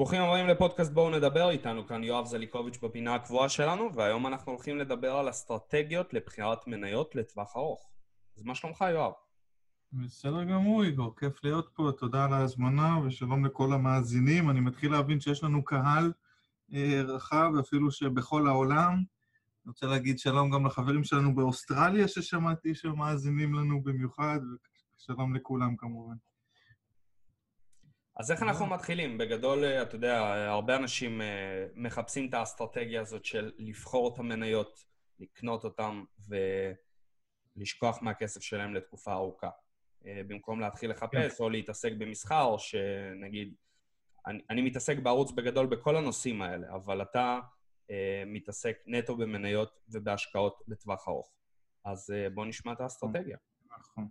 ברוכים הבאים לפודקאסט בואו נדבר איתנו, כאן יואב זליקוביץ' בפינה הקבועה שלנו, והיום אנחנו הולכים לדבר על אסטרטגיות לבחירת מניות לטווח ארוך. אז מה שלומך, יואב? בסדר גמור, איגור, כיף להיות פה, תודה על ההזמנה ושלום לכל המאזינים. אני מתחיל להבין שיש לנו קהל אה, רחב, אפילו שבכל העולם. אני רוצה להגיד שלום גם לחברים שלנו באוסטרליה, ששמעתי שמאזינים לנו במיוחד, ושלום לכולם כמובן. אז איך אנחנו מתחילים? בגדול, אה, אתה יודע, הרבה אנשים אה, מחפשים את האסטרטגיה הזאת של לבחור את המניות, לקנות אותן ולשכוח מהכסף שלהם לתקופה ארוכה. אה, במקום להתחיל לחפש. או להתעסק במסחר, שנגיד, אני, אני מתעסק בערוץ בגדול בכל הנושאים האלה, אבל אתה אה, מתעסק נטו במניות ובהשקעות לטווח ארוך. אז אה, בוא נשמע את האסטרטגיה. נכון.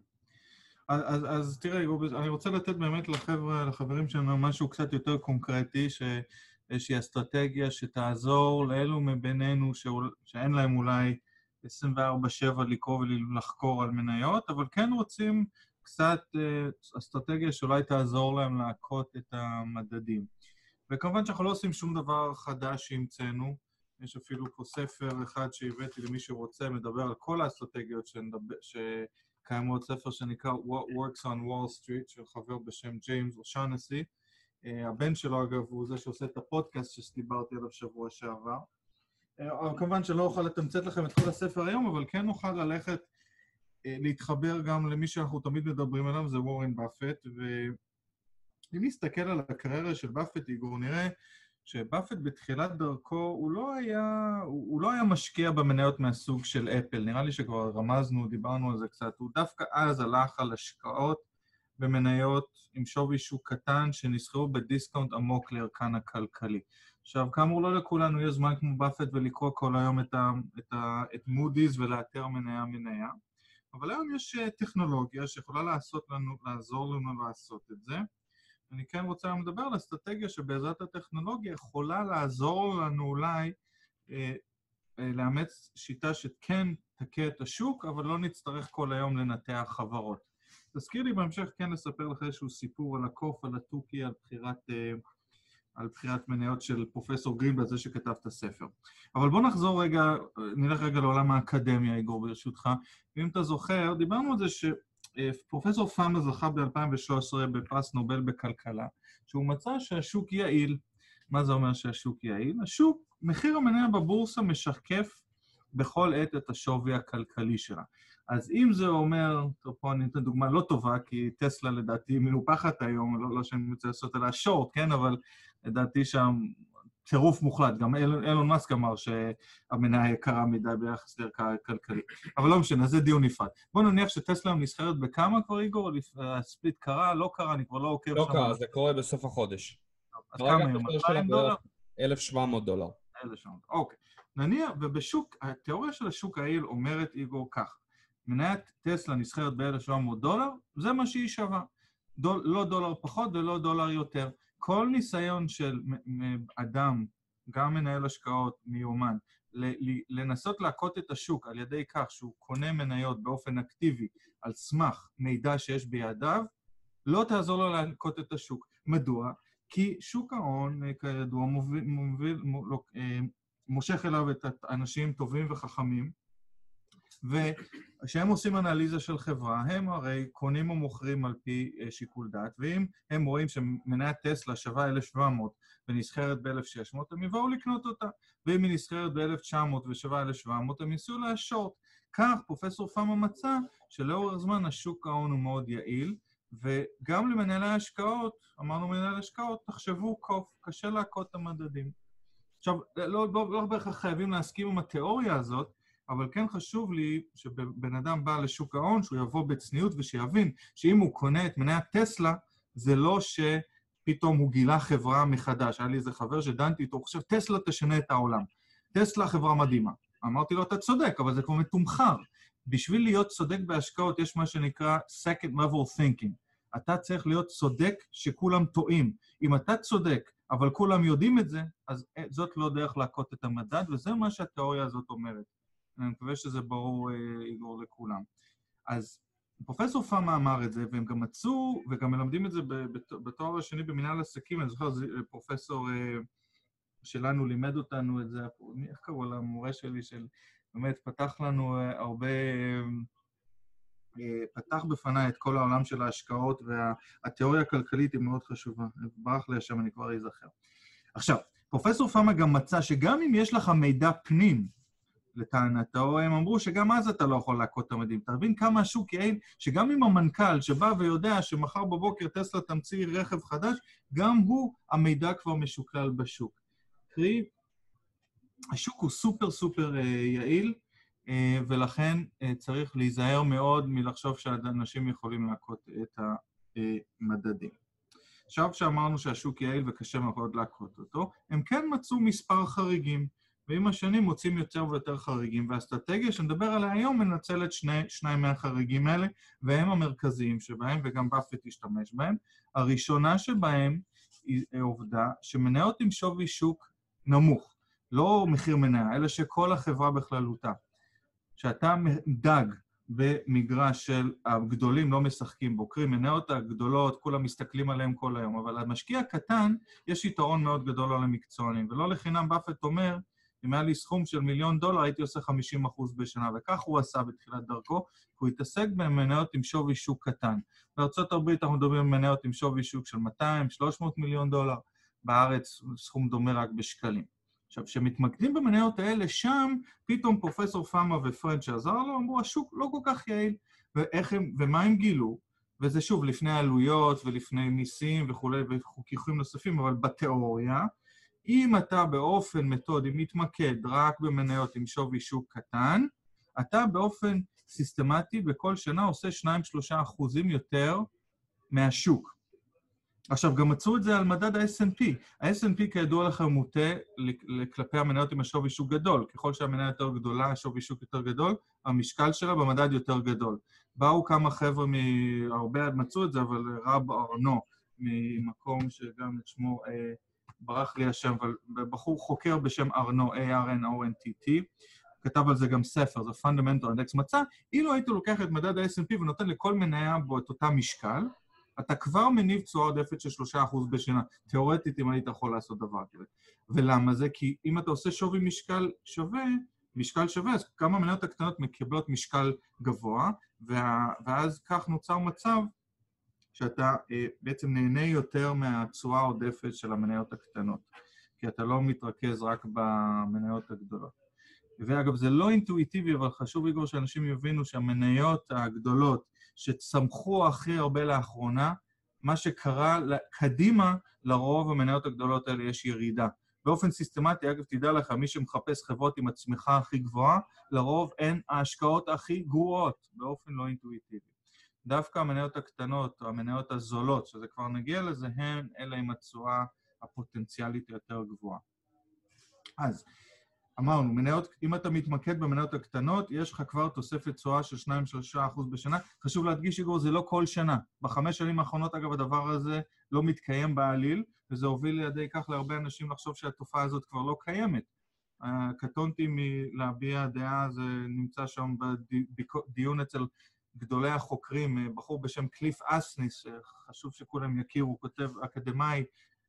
אז, אז, תראה, אני רוצה לתת באמת לחבר, לחברים שלנו משהו קצת יותר קונקרטי, שאיזושהי אסטרטגיה שתעזור לאלו מבינינו שאול, שאין להם אולי 24-7 לקרוא ולחקור על מניות, אבל כן רוצים קצת אה, אסטרטגיה שאולי תעזור להם להכות את המדדים. וכמובן שאנחנו לא עושים שום דבר חדש שהמצאנו, יש אפילו פה ספר אחד שהבאתי למי שרוצה, מדבר על כל האסטרטגיות שנדבר, שקיימות, ספר שנקרא What Works on Wall Street, של חבר בשם ג'יימס אושנסי. Uh, הבן שלו, אגב, הוא זה שעושה את הפודקאסט שדיברתי עליו שבוע שעבר. Uh, כמובן שלא אוכל לתמצת לכם את כל הספר היום, אבל כן נוכל ללכת אה, להתחבר גם למי שאנחנו תמיד מדברים עליו, זה וורן באפט, ואם נסתכל על הקריירה של באפט, איגור, נראה שבאפט בתחילת דרכו, הוא לא היה, הוא, הוא לא היה משקיע במניות מהסוג של אפל, נראה לי שכבר רמזנו, דיברנו על זה קצת, הוא דווקא אז הלך על השקעות במניות עם שווי שוק קטן שנסחרו בדיסקאונט עמוק לערכן הכלכלי. עכשיו, כאמור, לא לכולנו יש זמן כמו באפט ולקרוא כל היום את, ה, את, ה, את מודי'ס ולאתר מניה-מניה. אבל היום יש אה, טכנולוגיה שיכולה לעשות לנו, לעזור לנו לעשות את זה. אני כן רוצה היום לדבר על אסטרטגיה שבעזרת הטכנולוגיה יכולה לעזור לנו אולי אה, אה, לאמץ שיטה שכן תכה את השוק, אבל לא נצטרך כל היום לנתח חברות. תזכיר לי בהמשך כן לספר לך איזשהו סיפור על הקוף, על התוכי, על בחירת... אה, על בחירת מניות של פרופסור גרינבלד, זה שכתב את הספר. אבל בוא נחזור רגע, נלך רגע לעולם האקדמיה, איגור, ברשותך. ואם אתה זוכר, דיברנו על זה שפרופסור פאמה זכה ב-2013 בפרס נובל בכלכלה, שהוא מצא שהשוק יעיל. מה זה אומר שהשוק יעיל? השוק, מחיר המניה בבורסה משקף בכל עת את השווי הכלכלי שלה. אז אם זה אומר, טוב, פה אני אתן דוגמה לא טובה, כי טסלה לדעתי מנופחת היום, לא, לא שאני רוצה לעשות עליה שורט, כן, אבל לדעתי שם טירוף מוחלט. גם אילון, אילון מאסק אמר שהמניה יקרה מדי ביחס לערכה הכלכלית. אבל לא משנה, זה דיון נפרד. בוא נניח שטסלה נסחרת בכמה כבר, איגור? הספליט קרה, לא קרה, אני כבר לא עוקב לא קרה, זה קורה בסוף החודש. אז כמה היום? 200 דולר? 1,700 דולר. 1,700, אוקיי. נניח, ובשוק, התיאוריה של השוק העיל אומרת, איגור, כך, מניית טסלה נסחרת ב-1,700 דולר, זה מה שהיא שווה. דול, לא דולר פחות ולא דולר יותר. כל ניסיון של אדם, גם מנהל השקעות מיומן, לנסות להכות את השוק על ידי כך שהוא קונה מניות באופן אקטיבי על סמך מידע שיש בידיו, לא תעזור לו להכות את השוק. מדוע? כי שוק ההון, כידוע, מוביל, מוביל, לא, אה, מושך אליו את האנשים טובים וחכמים, וכשהם עושים אנליזה של חברה, הם הרי קונים ומוכרים על פי אה, שיקול דעת, ואם הם רואים שמניית טסלה שווה 1,700 ונסחרת ב-1,600, הם יבואו לקנות אותה. ואם היא נסחרת ב-1,900 ושווה 1,700, הם ייסעו להשורט. כך פרופסור פאמה מצא שלאורך זמן השוק ההון הוא מאוד יעיל, וגם למנהלי ההשקעות, אמרנו מנהל השקעות, תחשבו קוף, קשה להכות את המדדים. עכשיו, לא, לא, לא בהכרח חייבים להסכים עם התיאוריה הזאת, אבל כן חשוב לי שבן אדם בא לשוק ההון, שהוא יבוא בצניעות ושיבין שאם הוא קונה את מניית טסלה, זה לא שפתאום הוא גילה חברה מחדש. היה לי איזה חבר שדנתי איתו, הוא חושב, טסלה תשנה את העולם. טסלה חברה מדהימה. אמרתי לו, אתה צודק, אבל זה כבר מתומחר. בשביל להיות צודק בהשקעות יש מה שנקרא second level thinking. אתה צריך להיות צודק שכולם טועים. אם אתה צודק, אבל כולם יודעים את זה, אז זאת לא דרך להכות את המדד, וזה מה שהתיאוריה הזאת אומרת. אני מקווה שזה ברור, אה, איגור, לכולם. אז פרופסור פאמה אמר את זה, והם גם מצאו, וגם מלמדים את זה בתואר השני במנהל עסקים, אני זוכר, פרופסור אה, שלנו לימד אותנו את זה, איך קראו למורה שלי, של באמת פתח לנו אה, הרבה, אה, פתח בפניי את כל העולם של ההשקעות, והתיאוריה הכלכלית היא מאוד חשובה. ברח לי השם, אני כבר אזכר. עכשיו, פרופסור פאמה גם מצא שגם אם יש לך מידע פנים, לטענתו, הם אמרו שגם אז אתה לא יכול להכות את המדים. אתה מבין כמה השוק יעיל, שגם אם המנכ"ל שבא ויודע שמחר בבוקר טסלה תמציא רכב חדש, גם הוא, המידע כבר משוקלל בשוק. קרי, השוק הוא סופר סופר uh, יעיל, uh, ולכן uh, צריך להיזהר מאוד מלחשוב שאנשים יכולים להכות את המדדים. עכשיו שאמרנו שהשוק יעיל וקשה מאוד להכות אותו, הם כן מצאו מספר חריגים. ועם השנים מוצאים יותר ויותר חריגים, והאסטרטגיה שנדבר עליה היום מנצלת שני, שניים מהחריגים האלה, והם המרכזיים שבהם, וגם באפט השתמש בהם. הראשונה שבהם היא עובדה שמניות עם שווי שוק נמוך, לא מחיר מניה, אלא שכל החברה בכללותה. כשאתה דג במגרש של הגדולים לא משחקים בו, קרי מניות הגדולות, כולם מסתכלים עליהם כל היום, אבל למשקיע הקטן יש יתרון מאוד גדול על המקצוענים, ולא לחינם באפט אומר אם היה לי סכום של מיליון דולר, הייתי עושה 50 אחוז בשנה, וכך הוא עשה בתחילת דרכו, כי הוא התעסק במניות עם שווי שוק קטן. בארה"ב אנחנו מדברים על מניות עם שווי שוק של 200-300 מיליון דולר, בארץ סכום דומה רק בשקלים. עכשיו, כשמתמקדים במניות האלה, שם פתאום פרופסור פאמה ופרד שעזר לו, אמרו, השוק לא כל כך יעיל, ואיך הם, ומה הם גילו? וזה שוב, לפני עלויות ולפני מיסים וכולי, וחוקים נוספים, אבל בתיאוריה, אם אתה באופן מתודי מתמקד רק במניות עם שווי שוק קטן, אתה באופן סיסטמטי בכל שנה עושה 2-3 אחוזים יותר מהשוק. עכשיו, גם מצאו את זה על מדד ה-S&P. ה-S&P כידוע לכם מוטה כלפי המניות עם השווי שוק גדול. ככל שהמניה יותר גדולה, השווי שוק יותר גדול, המשקל שלה במדד יותר גדול. באו כמה חבר'ה מ... הרבה מצאו את זה, אבל רב ארנו, ממקום שגם את שמו... אה, ברח לי השם, אבל בחור חוקר בשם ארנו, A-R-N-O-N-T-T, כתב על זה גם ספר, זה Fundamental Index, מצא, אילו היית לוקח את מדד ה-S&P ונותן לכל מניה בו את אותה משקל, אתה כבר מניב תשואה עודפת של 3% בשנה. תיאורטית, אם היית יכול לעשות דבר כזה. ולמה זה? כי אם אתה עושה שווי משקל שווה, משקל שווה, אז כמה המניות הקטנות מקבלות משקל גבוה, וה... ואז כך נוצר מצב שאתה אה, בעצם נהנה יותר מהתשואה העודפת של המניות הקטנות, כי אתה לא מתרכז רק במניות הגדולות. ואגב, זה לא אינטואיטיבי, אבל חשוב, איגור, שאנשים יבינו שהמניות הגדולות שצמחו הכי הרבה לאחרונה, מה שקרה קדימה, לרוב המניות הגדולות האלה יש ירידה. באופן סיסטמטי, אגב, תדע לך, מי שמחפש חברות עם הצמיחה הכי גבוהה, לרוב הן ההשקעות הכי גרועות, באופן לא אינטואיטיבי. דווקא המניות הקטנות או המניות הזולות, שזה כבר נגיע לזה, הן אלה עם התשואה הפוטנציאלית היותר גבוהה. אז אמרנו, מניות, אם אתה מתמקד במניות הקטנות, יש לך כבר תוספת תשואה של 2-3% בשנה. חשוב להדגיש, איגור, זה לא כל שנה. בחמש שנים האחרונות, אגב, הדבר הזה לא מתקיים בעליל, וזה הוביל לידי כך להרבה אנשים לחשוב שהתופעה הזאת כבר לא קיימת. קטונתי מלהביע דעה, זה נמצא שם בדיון אצל גדולי החוקרים, אה, בחור בשם קליף אסניס, שחשוב שכולם יכירו, הוא כותב אקדמאי,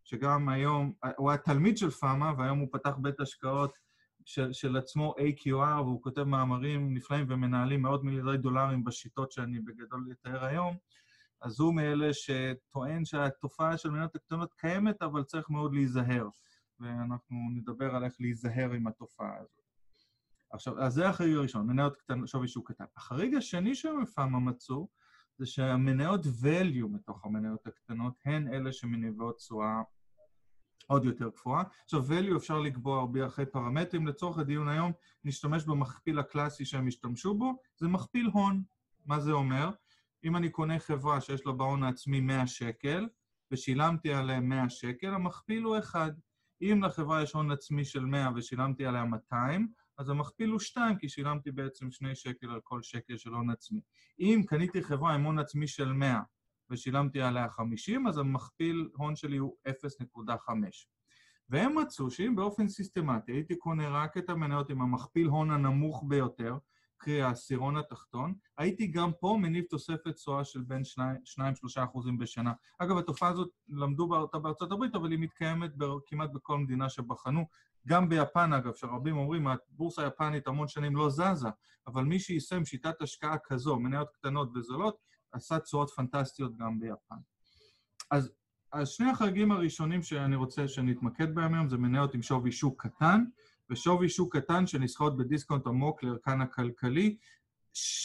שגם היום, הוא היה תלמיד של פאמה, והיום הוא פתח בית השקעות של, של עצמו AQR, והוא כותב מאמרים נפלאים ומנהלים מאות מיליארדי דולרים בשיטות שאני בגדול אתאר היום. אז הוא מאלה שטוען שהתופעה של מניות הקטנות קיימת, אבל צריך מאוד להיזהר. ואנחנו נדבר על איך להיזהר עם התופעה הזאת. עכשיו, אז זה החריג הראשון, מניות קטנות, שווי שוק קטן. החריג השני שמפעמה מצאו, זה שהמניות value מתוך המניות הקטנות הן אלה שמניבות תשואה עוד יותר גבוהה. עכשיו, value אפשר לקבוע הרבה אחרי פרמטרים. לצורך הדיון היום, נשתמש במכפיל הקלאסי שהם השתמשו בו, זה מכפיל הון. מה זה אומר? אם אני קונה חברה שיש לה בהון העצמי 100 שקל, ושילמתי עליה 100 שקל, המכפיל הוא 1. אם לחברה יש הון עצמי של 100 ושילמתי עליה 200, אז המכפיל הוא 2, כי שילמתי בעצם 2 שקל על כל שקל של הון עצמי. אם קניתי חברה עם הון עצמי של 100 ושילמתי עליה 50, אז המכפיל הון שלי הוא 0.5. והם מצאו שאם באופן סיסטמטי הייתי קונה רק את המניות עם המכפיל הון הנמוך ביותר, קרי העשירון התחתון, הייתי גם פה מניב תוספת תשואה של בין 2-3 אחוזים בשנה. אגב, התופעה הזאת, למדו אותה בארצות הברית, אבל היא מתקיימת כמעט בכל מדינה שבחנו. גם ביפן, אגב, שרבים אומרים, הבורסה היפנית המון שנים לא זזה, אבל מי שיישם שיטת השקעה כזו, מניות קטנות וזולות, עשה תשואות פנטסטיות גם ביפן. אז, אז שני החגים הראשונים שאני רוצה שנתמקד בהם היום זה מניות עם שווי שוק קטן, ושווי שוק קטן שנסחרות בדיסקונט עמוק לערכן הכלכלי.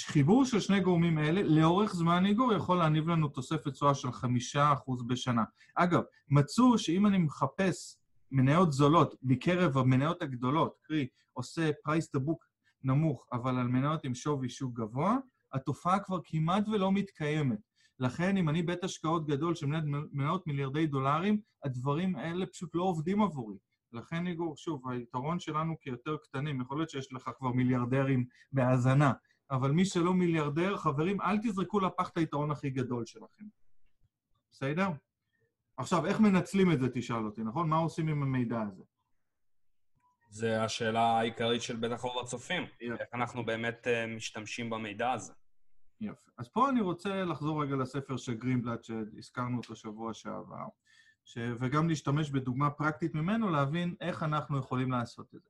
חיבור של שני גורמים אלה, לאורך זמן היגור, יכול להניב לנו תוספת תשואה של חמישה אחוז בשנה. אגב, מצאו שאם אני מחפש מניות זולות מקרב המניות הגדולות, קרי, עושה פרייס טבוק נמוך, אבל על מניות עם שווי שוק גבוה, התופעה כבר כמעט ולא מתקיימת. לכן, אם אני בית השקעות גדול של מניות מיליארדי דולרים, הדברים האלה פשוט לא עובדים עבורי. לכן, איגור, שוב, היתרון שלנו כיותר קטנים, יכול להיות שיש לך כבר מיליארדרים בהאזנה, אבל מי שלא מיליארדר, חברים, אל תזרקו לפח את היתרון הכי גדול שלכם. בסדר? עכשיו, איך מנצלים את זה, תשאל אותי, נכון? מה עושים עם המידע הזה? זה השאלה העיקרית של בטח רוב הצופים. יפה. איך אנחנו באמת uh, משתמשים במידע הזה. יפה. אז פה אני רוצה לחזור רגע לספר של גרינבלט, שהזכרנו אותו שבוע שעבר, ש... וגם להשתמש בדוגמה פרקטית ממנו, להבין איך אנחנו יכולים לעשות את זה.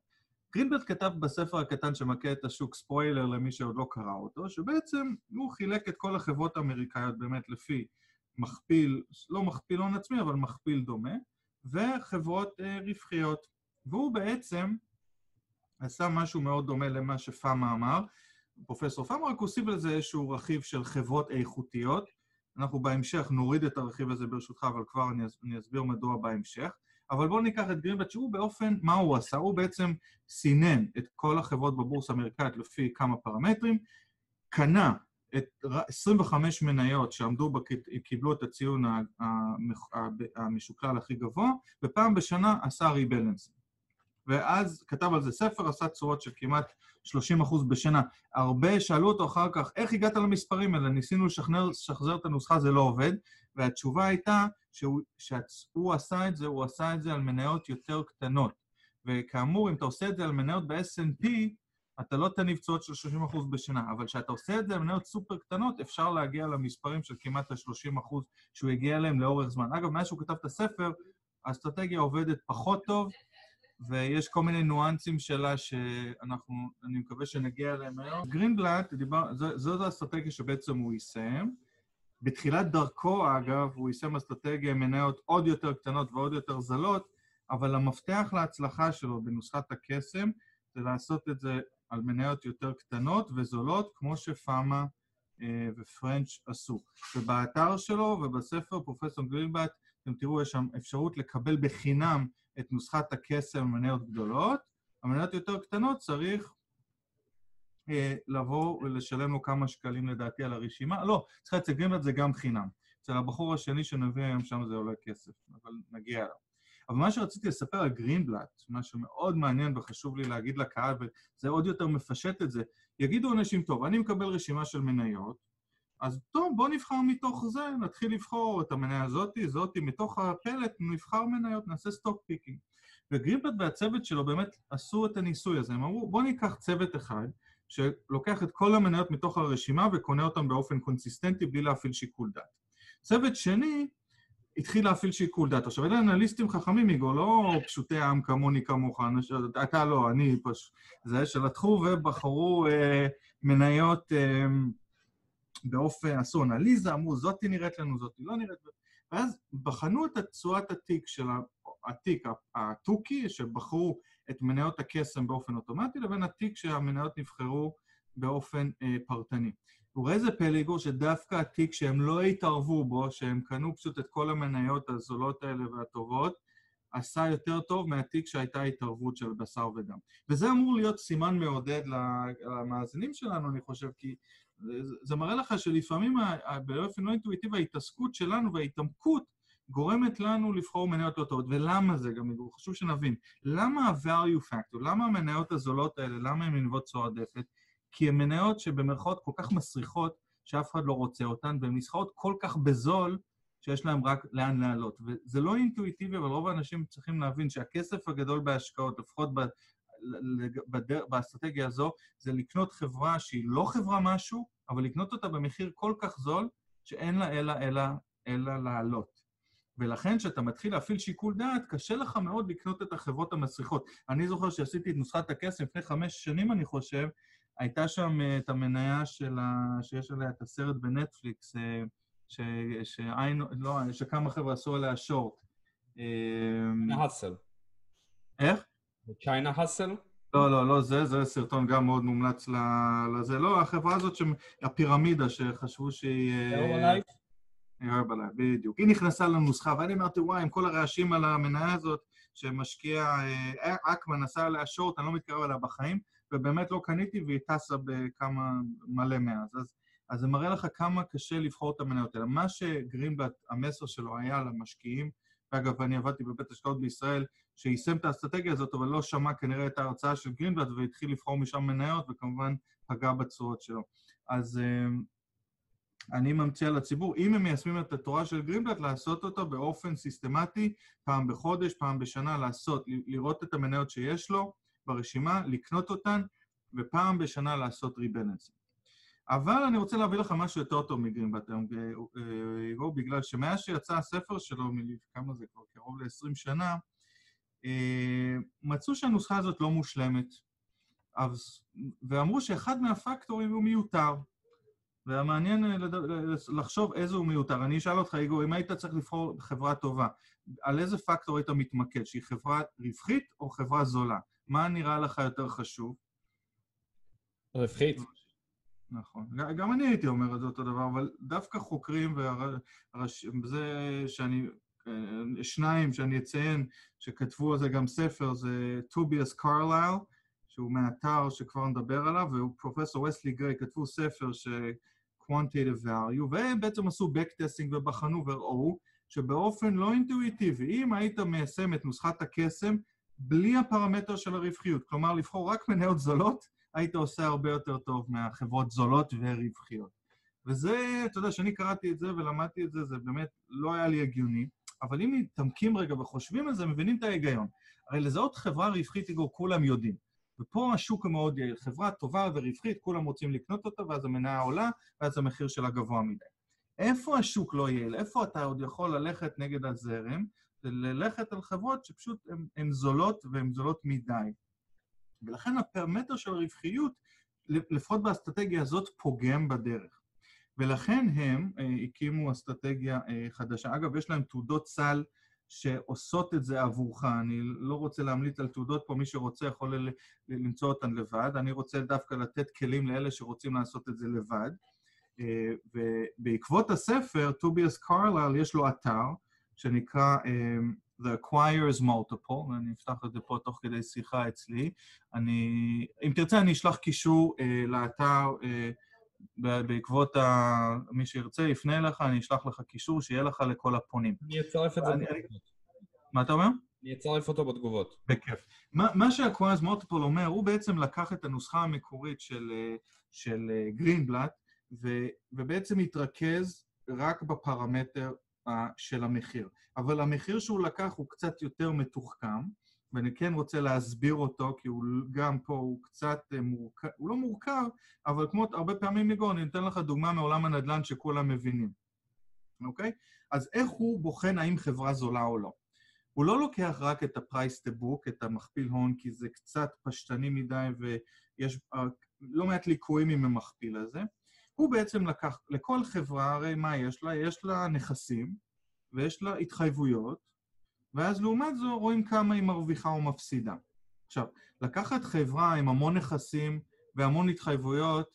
גרינבלט כתב בספר הקטן שמכה את השוק, ספוילר למי שעוד לא קרא אותו, שבעצם הוא חילק את כל החברות האמריקאיות באמת לפי מכפיל, לא מכפיל הון עצמי, אבל מכפיל דומה, וחברות אה, רווחיות. והוא בעצם עשה משהו מאוד דומה למה שפאמה אמר, פרופסור פאמה, רק הוסיף לזה איזשהו רכיב של חברות איכותיות. אנחנו בהמשך נוריד את הרכיב הזה ברשותך, אבל כבר אני, אני אסביר מדוע בהמשך. אבל בואו ניקח את גרינבט, שהוא באופן, מה הוא עשה? הוא בעצם סינן את כל החברות בבורסה האמריקאית לפי כמה פרמטרים, קנה 25 מניות שעמדו, קיבלו את הציון המשוקלל הכי גבוה, ופעם בשנה עשה ריבלנסים. ואז כתב על זה ספר, עשה תשואות של כמעט 30 אחוז בשנה. הרבה שאלו אותו אחר כך, איך הגעת למספרים האלה? ניסינו לשחזר את הנוסחה, זה לא עובד, והתשובה הייתה שהוא, שהוא עשה את זה, הוא עשה את זה על מניות יותר קטנות. וכאמור, אם אתה עושה את זה על מניות ב-S&P, אתה לא תניב תשואות של 30 אחוז בשנה, אבל כשאתה עושה את זה על מניות סופר קטנות, אפשר להגיע למספרים של כמעט ה-30 אחוז שהוא הגיע אליהם לאורך זמן. אגב, מאז שהוא כתב את הספר, האסטרטגיה עובדת פחות טוב, ויש כל מיני ניואנסים שלה שאנחנו, אני מקווה שנגיע אליהם היום. גרינבלט, דיבר, זאת האסטרטגיה שבעצם הוא יישם. בתחילת דרכו, אגב, הוא יישם אסטרטגיה עם מניות עוד יותר קטנות ועוד יותר זלות, אבל המפתח להצלחה שלו בנוסחת הקסם זה לעשות את זה על מניות יותר קטנות וזולות, כמו שפאמה אה, ופרנץ' עשו. ובאתר שלו ובספר, פרופסור גרינבלט, אתם תראו, יש שם אפשרות לקבל בחינם את נוסחת הקסם במניות גדולות, המניות יותר קטנות צריך אה, לבוא ולשלם לו כמה שקלים לדעתי על הרשימה. לא, צריך להצגים את זה גם חינם. אצל הבחור השני שנביא היום שם זה עולה כסף, אבל נגיע אליו. אבל מה שרציתי לספר על גרינבלט, מה שמאוד מעניין וחשוב לי להגיד לקהל, וזה עוד יותר מפשט את זה, יגידו אנשים, טוב, אני מקבל רשימה של מניות, אז טוב, בואו נבחר מתוך זה, נתחיל לבחור את המניה הזאתי, זאתי, מתוך הפלט נבחר מניות, נעשה stock picking. וגרינבלט והצוות שלו באמת עשו את הניסוי הזה, הם אמרו, בואו ניקח צוות אחד, שלוקח את כל המניות מתוך הרשימה וקונה אותן באופן קונסיסטנטי בלי להפעיל שיקול דעת. צוות שני התחיל להפעיל שיקול דעת. עכשיו, אלה אנליסטים חכמים, איגו, לא פשוטי עם כמוני כמוך, אתה לא, אני פשוט, זה שלקחו ובחרו אה, מניות אה, באופן, עשו אנליזה, אמרו, זאתי נראית לנו, זאתי לא נראית, ואז בחנו את תשואת התיק של התיק, התוכי, שבחרו את מניות הקסם באופן אוטומטי, לבין התיק שהמניות נבחרו באופן אה, פרטני. וראה איזה פלא, איגור, שדווקא התיק שהם לא התערבו בו, שהם קנו פשוט את כל המניות הזולות האלה והטובות, עשה יותר טוב מהתיק שהייתה התערבות של בשר ודם. וזה אמור להיות סימן מעודד למאזינים שלנו, אני חושב, כי זה מראה לך שלפעמים באופן לא אינטואיטיבי ההתעסקות שלנו וההתעמקות גורמת לנו לבחור מניות לא טובות. ולמה זה גם, חשוב שנבין. למה ה-value factor, למה המניות הזולות האלה, למה הן מנבות צורה עודפת? כי הן מניות שבמרכאות כל כך מסריחות, שאף אחד לא רוצה אותן, והן נסחרות כל כך בזול, שיש להן רק לאן לעלות. וזה לא אינטואיטיבי, אבל רוב האנשים צריכים להבין שהכסף הגדול בהשקעות, לפחות באסטרטגיה הזו, זה לקנות חברה שהיא לא חברה משהו, אבל לקנות אותה במחיר כל כך זול, שאין לה אלא, אלא, אלא לעלות. ולכן כשאתה מתחיל להפעיל שיקול דעת, קשה לך מאוד לקנות את החברות המסריחות. אני זוכר שעשיתי את נוסחת הכסף לפני חמש שנים, אני חושב, הייתה שם אה, את המניה של ה... שיש עליה את הסרט בנטפליקס, אה, ש... שעין... לא, שכמה חבר'ה עשו עליה שורט. האסל. איך? צ'יינה האסל? לא, לא, לא זה, זה סרטון גם מאוד מומלץ לזה. לא, החברה הזאת, הפירמידה, שחשבו שהיא... הרבלייף, בדיוק. היא נכנסה לנוסחה, ואני אמרתי, וואי, עם כל הרעשים על המניה הזאת, שמשקיע, אקמן עשה עליה שורט, אני לא מתקרב אליה בחיים, ובאמת לא קניתי, והיא טסה בכמה, מלא מאז. אז, אז זה מראה לך כמה קשה לבחור את המניות האלה. מה שגרינבלט, המסר שלו היה למשקיעים, ואגב, אני עבדתי בבית השקעות בישראל, שיישם את האסטרטגיה הזאת, אבל לא שמע כנראה את ההרצאה של גרינבלט והתחיל לבחור משם מניות, וכמובן פגע בתשואות שלו. אז uh, אני ממציא לציבור, אם הם מיישמים את התורה של גרינבלט, לעשות אותה באופן סיסטמטי, פעם בחודש, פעם בשנה, לעשות, לראות את המניות שיש לו ברשימה, לקנות אותן, ופעם בשנה לעשות ריבלנסים. אבל אני רוצה להביא לך משהו יותר טוב מגרינבלט היום, אה, בגלל שמאז שיצא הספר שלו, כמה זה כבר, קרוב ל-20 שנה, אה, מצאו שהנוסחה הזאת לא מושלמת, ואמרו שאחד מהפקטורים הוא מיותר. והמעניין אה, לחשוב איזה הוא מיותר. אני אשאל אותך, איגור, אם היית צריך לבחור חברה טובה, על איזה פקטור היית מתמקד? שהיא חברה רווחית או חברה זולה? מה נראה לך יותר חשוב? רווחית. נכון. גם אני הייתי אומר את זה אותו דבר, אבל דווקא חוקרים, וזה שאני אה, שניים שאני אציין, שכתבו על זה גם ספר, זה טוביאס קרליל, שהוא מהאתר שכבר נדבר עליו, ופרופסור וסלי גריי כתבו ספר ש... quantitative value, והם בעצם עשו backtasting ובחנו וראו שבאופן לא אינטואיטיבי, אם היית מיישם את נוסחת הקסם בלי הפרמטר של הרווחיות, כלומר לבחור רק מניות זולות, היית עושה הרבה יותר טוב מהחברות זולות ורווחיות. וזה, אתה יודע, כשאני קראתי את זה ולמדתי את זה, זה באמת לא היה לי הגיוני. אבל אם מתעמקים רגע וחושבים על זה, מבינים את ההיגיון. הרי לזהות חברה רווחית, איגור, כולם יודעים. ופה השוק מאוד יעיל. חברה טובה ורווחית, כולם רוצים לקנות אותה, ואז המניה עולה, ואז המחיר שלה גבוה מדי. איפה השוק לא יעיל? איפה אתה עוד יכול ללכת נגד הזרם? ללכת על חברות שפשוט הן זולות והן זולות מדי. ולכן הפרמטר של הרווחיות, לפחות באסטרטגיה הזאת, פוגם בדרך. ולכן הם אה, הקימו אסטרטגיה אה, חדשה. אגב, יש להם תעודות סל שעושות את זה עבורך. אני לא רוצה להמליץ על תעודות פה, מי שרוצה יכול למצוא אותן לבד. אני רוצה דווקא לתת כלים לאלה שרוצים לעשות את זה לבד. אה, ובעקבות הספר, טוביאס קרלל, יש לו אתר שנקרא The Acquires Multiple, ואני אפתח את זה פה תוך כדי שיחה אצלי. אני, אם תרצה, אני אשלח קישור לאתר בעקבות ה... מי שירצה יפנה אליך, אני אשלח לך קישור שיהיה לך לכל הפונים. אני אצרף את זה בתגובות. מה אתה אומר? אני אצרף אותו בתגובות. בכיף. מה, מה מוטופול אומר, הוא בעצם לקח את הנוסחה המקורית של, של גרינבלט, ו, ובעצם התרכז רק בפרמטר של המחיר. אבל המחיר שהוא לקח הוא קצת יותר מתוחכם, ואני כן רוצה להסביר אותו, כי הוא גם פה, הוא קצת אה, מורכב, הוא לא מורכב, אבל כמו הרבה פעמים מגור, אני אתן לך דוגמה מעולם הנדל"ן שכולם מבינים, אוקיי? אז איך הוא בוחן האם חברה זולה או לא? הוא לא לוקח רק את ה-price to book, את המכפיל הון, כי זה קצת פשטני מדי ויש uh, לא מעט ליקויים עם המכפיל הזה. הוא בעצם לקח, לכל חברה, הרי מה יש לה? יש לה נכסים ויש לה התחייבויות, ואז לעומת זו רואים כמה היא מרוויחה או מפסידה. עכשיו, לקחת חברה עם המון נכסים והמון התחייבויות,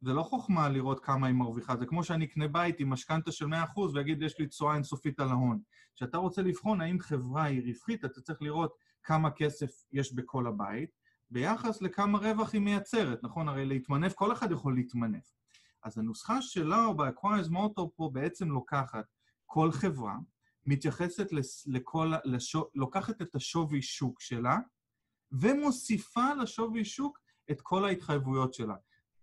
זה לא חוכמה לראות כמה היא מרוויחה, זה כמו שאני אקנה בית עם משכנתה של 100% ואגיד, יש לי תשואה אינסופית על ההון. כשאתה רוצה לבחון האם חברה היא רווחית, אתה צריך לראות כמה כסף יש בכל הבית, ביחס לכמה רווח היא מייצרת, נכון? הרי להתמנף, כל אחד יכול להתמנף. אז הנוסחה שלה ב-Acquires Motor פה בעצם לוקחת כל חברה, מתייחסת לכל, לשו, לוקחת את השווי שוק שלה ומוסיפה לשווי שוק את כל ההתחייבויות שלה.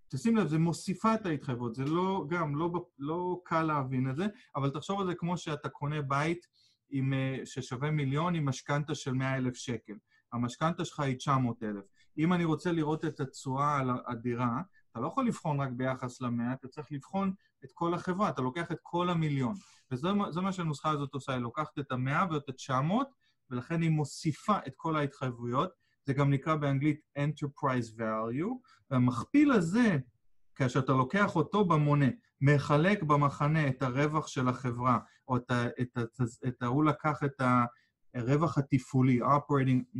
תשים לב, זה מוסיפה את ההתחייבות, זה לא, גם לא, לא קל להבין את זה, אבל תחשוב על זה כמו שאתה קונה בית עם, אה, ששווה מיליון עם משכנתה של 100 אלף שקל. המשכנתה שלך היא 900,000. אם אני רוצה לראות את התשואה על הדירה, אתה לא יכול לבחון רק ביחס למאה, אתה צריך לבחון את כל החברה, אתה לוקח את כל המיליון. וזה מה שהנוסחה הזאת עושה, היא לוקחת את המאה ואת ה-900, ולכן היא מוסיפה את כל ההתחייבויות. זה גם נקרא באנגלית Enterprise Value, והמכפיל הזה, כאשר אתה לוקח אותו במונה, מחלק במחנה את הרווח של החברה, או את ה... את ה, את ה הוא לקח את הרווח התפעולי, Operating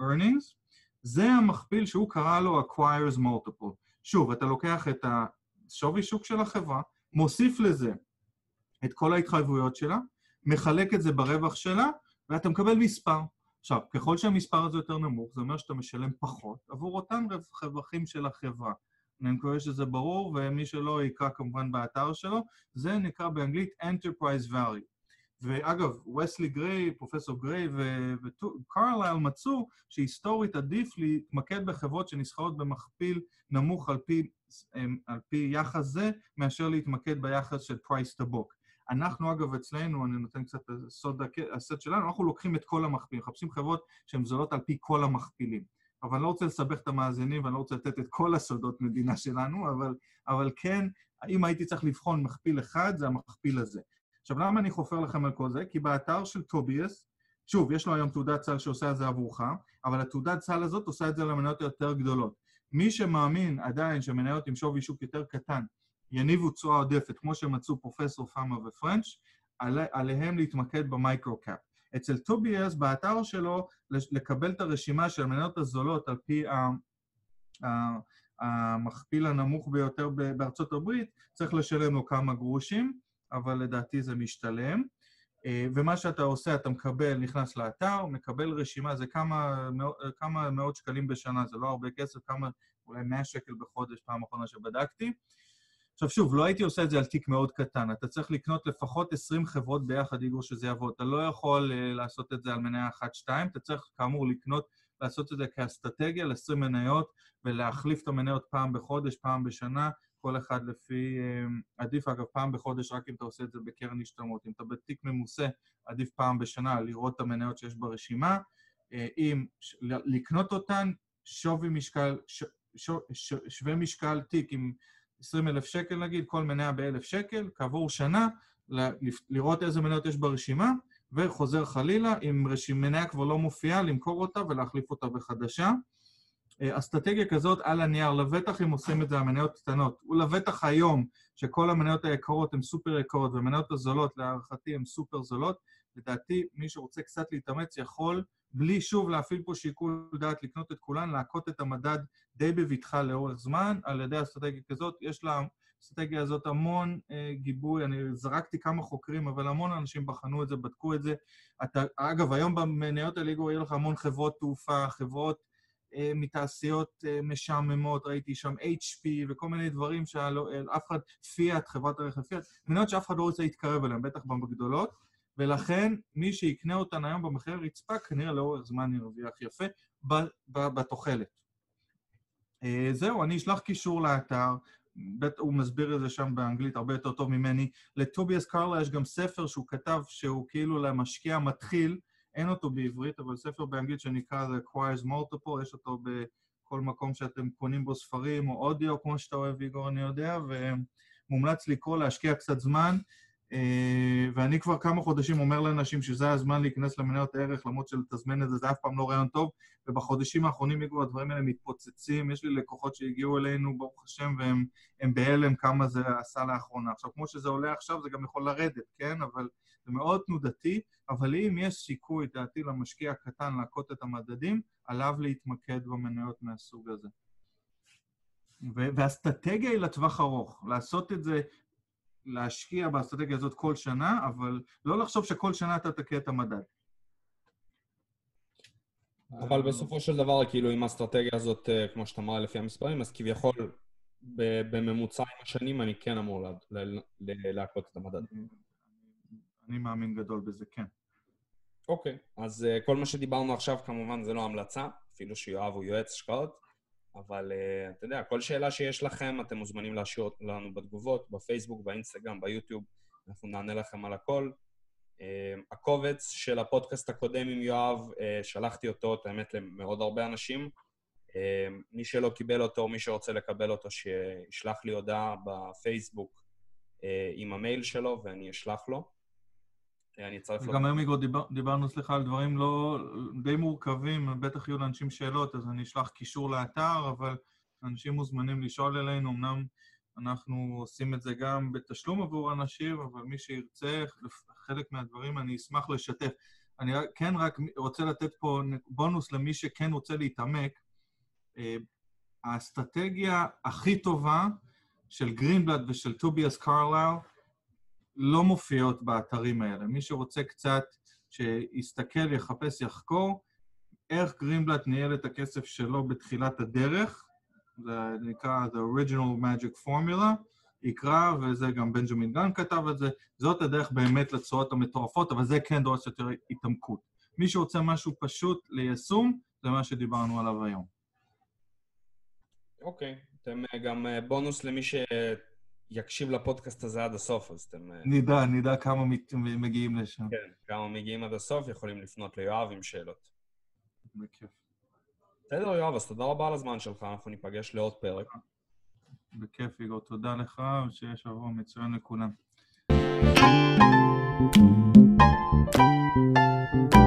Earnings, זה המכפיל שהוא קרא לו Acquires Multiple. שוב, אתה לוקח את השווי שוק של החברה, מוסיף לזה את כל ההתחייבויות שלה, מחלק את זה ברווח שלה, ואתה מקבל מספר. עכשיו, ככל שהמספר הזה יותר נמוך, זה אומר שאתה משלם פחות עבור אותם רווחים של החברה. אני מקווה שזה ברור, ומי שלא יקרא כמובן באתר שלו, זה נקרא באנגלית Enterprise Value. ואגב, וסלי גריי, פרופסור גריי וקרלייל מצאו שהיסטורית עדיף להתמקד בחברות שנסחרות במכפיל נמוך על פי, על פי יחס זה, מאשר להתמקד ביחס של price to book. אנחנו, אגב, אצלנו, אני נותן קצת סוד הסטאפ שלנו, אנחנו לוקחים את כל המכפילים, מחפשים חברות שהן זולות על פי כל המכפילים. אבל אני לא רוצה לסבך את המאזינים ואני לא רוצה לתת את כל הסודות מדינה שלנו, אבל, אבל כן, אם הייתי צריך לבחון מכפיל אחד, זה המכפיל הזה. עכשיו, למה אני חופר לכם על כל זה? כי באתר של טוביאס, שוב, יש לו היום תעודת סל שעושה את זה עבורך, אבל התעודת סל הזאת עושה את זה למניות היותר גדולות. מי שמאמין עדיין שמניות עם שווי שוק יותר קטן יניבו תשואה עודפת, כמו שמצאו פרופסור פאמה ופרנץ', עלי, עליהם להתמקד במיקרו-קאפ. אצל טוביאס, באתר שלו, לקבל את הרשימה של המניות הזולות על פי המכפיל הנמוך ביותר בארצות הברית, צריך לשלם לו כמה גרושים, אבל לדעתי זה משתלם. אה, ומה שאתה עושה, אתה מקבל, נכנס לאתר, מקבל רשימה, זה כמה, כמה מאות שקלים בשנה, זה לא הרבה כסף, כמה, אולי 100 שקל בחודש, פעם אחרונה שבדקתי. עכשיו שוב, לא הייתי עושה את זה על תיק מאוד קטן, אתה צריך לקנות לפחות 20 חברות ביחד, איגור, שזה יעבוד. אתה לא יכול uh, לעשות את זה על מניה אחת-שתיים, אתה צריך כאמור לקנות, לעשות את זה כאסטרטגיה ל-20 מניות ולהחליף את המניות פעם בחודש, פעם בשנה, כל אחד לפי... Uh, עדיף אגב פעם בחודש רק אם אתה עושה את זה בקרן השתלמות. אם אתה בתיק ממוסה, עדיף פעם בשנה לראות את המניות שיש ברשימה. Uh, אם לקנות אותן, שווי משקל, ש, ש, ש, שווה משקל תיק עם 20 אלף שקל נגיד, כל מניה באלף שקל, כעבור שנה, לראות איזה מניות יש ברשימה, וחוזר חלילה, אם מניה כבר לא מופיעה, למכור אותה ולהחליף אותה בחדשה. אה, אסטרטגיה כזאת על הנייר, לבטח אם עושים את זה על מניות קטנות. ולבטח היום, שכל המניות היקרות הן סופר יקרות, והמניות הזולות, להערכתי, הן סופר זולות, לדעתי, מי שרוצה קצת להתאמץ יכול בלי שוב להפעיל פה שיקול דעת לקנות את כולן, להכות את המדד די בבטחה לאורך זמן על ידי אסטרטגיה כזאת. יש לאסטרטגיה הזאת המון אה, גיבוי, אני זרקתי כמה חוקרים, אבל המון אנשים בחנו את זה, בדקו את זה. אתה, אגב, היום במניות הליגו יהיו לך המון חברות תעופה, חברות מתעשיות אה, משעממות, ראיתי שם HP וכל מיני דברים שאף אחד, פיאט, חברת הרכב פיאט, מניות שאף אחד לא רוצה להתקרב אליהן, בטח בגדולות. ולכן מי שיקנה אותן היום במחיר רצפה, כנראה לאורך זמן ירוויח יפה בתוחלת. אה, זהו, אני אשלח קישור לאתר, בית, הוא מסביר את זה שם באנגלית הרבה יותר טוב ממני. לטוביאס קרלה יש גם ספר שהוא כתב שהוא כאילו למשקיע מתחיל, אין אותו בעברית, אבל ספר באנגלית שנקרא The Acquires Multiple, יש אותו בכל מקום שאתם קונים בו ספרים או אודיו, כמו שאתה אוהב, איגור, אני יודע, ומומלץ לקרוא, להשקיע קצת זמן. אה, ואני כבר כמה חודשים אומר לאנשים שזה הזמן להיכנס למניות ערך, למרות שלתזמן את זה זה אף פעם לא רעיון טוב, ובחודשים האחרונים יגרו הדברים האלה מתפוצצים. יש לי לקוחות שהגיעו אלינו, ברוך השם, והם בהלם כמה זה עשה לאחרונה. עכשיו, כמו שזה עולה עכשיו, זה גם יכול לרדת, כן? אבל זה מאוד תנודתי, אבל אם יש סיכוי, דעתי, למשקיע הקטן להכות את המדדים, עליו להתמקד במניות מהסוג הזה. והאסטרטגיה היא לטווח ארוך, לעשות את זה להשקיע באסטרטגיה הזאת כל שנה, אבל לא לחשוב שכל שנה אתה תכה את המדד. אבל בסופו של דבר, כאילו, עם האסטרטגיה הזאת, אה, כמו שאתה אמר, לפי המספרים, אז כביכול, בממוצע עם השנים אני כן אמור להכות את המדד. אני מאמין גדול בזה, כן. אוקיי, אז אה, כל מה שדיברנו עכשיו, כמובן, זה לא המלצה, אפילו שיואב הוא יועץ השקעות. אבל uh, אתה יודע, כל שאלה שיש לכם, אתם מוזמנים להשאיר לנו בתגובות, בפייסבוק, באינסטגרם, ביוטיוב, אנחנו נענה לכם על הכל. הקובץ של הפודקאסט הקודם עם יואב, שלחתי אותו, את האמת, למאוד הרבה אנשים. מי שלא קיבל אותו, מי שרוצה לקבל אותו, שישלח לי הודעה בפייסבוק עם המייל שלו ואני אשלח לו. אני אצרף לו... גם היום, דיבר, דיברנו, סליחה, על דברים לא... די מורכבים, בטח יהיו לאנשים שאלות, אז אני אשלח קישור לאתר, אבל אנשים מוזמנים לשאול אלינו, אמנם אנחנו עושים את זה גם בתשלום עבור אנשים, אבל מי שירצה, חלק מהדברים אני אשמח לשתף. אני כן רק רוצה לתת פה בונוס למי שכן רוצה להתעמק. אה, האסטרטגיה הכי טובה של גרינבלד ושל טוביאס קרלאו לא מופיעות באתרים האלה. מי שרוצה קצת שיסתכל, יחפש, יחקור, איך גרינבלט ניהל את הכסף שלו בתחילת הדרך, זה נקרא The Original Magic Formula, יקרא, וזה גם בנג'מין גן כתב את זה, זאת הדרך באמת לתשואות המטורפות, אבל זה כן דורש יותר התעמקות. מי שרוצה משהו פשוט ליישום, זה מה שדיברנו עליו היום. אוקיי, okay. אתם גם אה, בונוס למי ש... יקשיב לפודקאסט הזה עד הסוף, אז אתם... אה, נדע, נדע כמה מגיעים לשם. כן, כמה מגיעים עד הסוף, יכולים לפנות ליואב עם שאלות. בכיף. בסדר, יואב, אז תודה רבה על הזמן שלך, אנחנו ניפגש לעוד פרק. בכיף, איגור. תודה לך, ושיהיה שבוע מצוין לכולם. thank you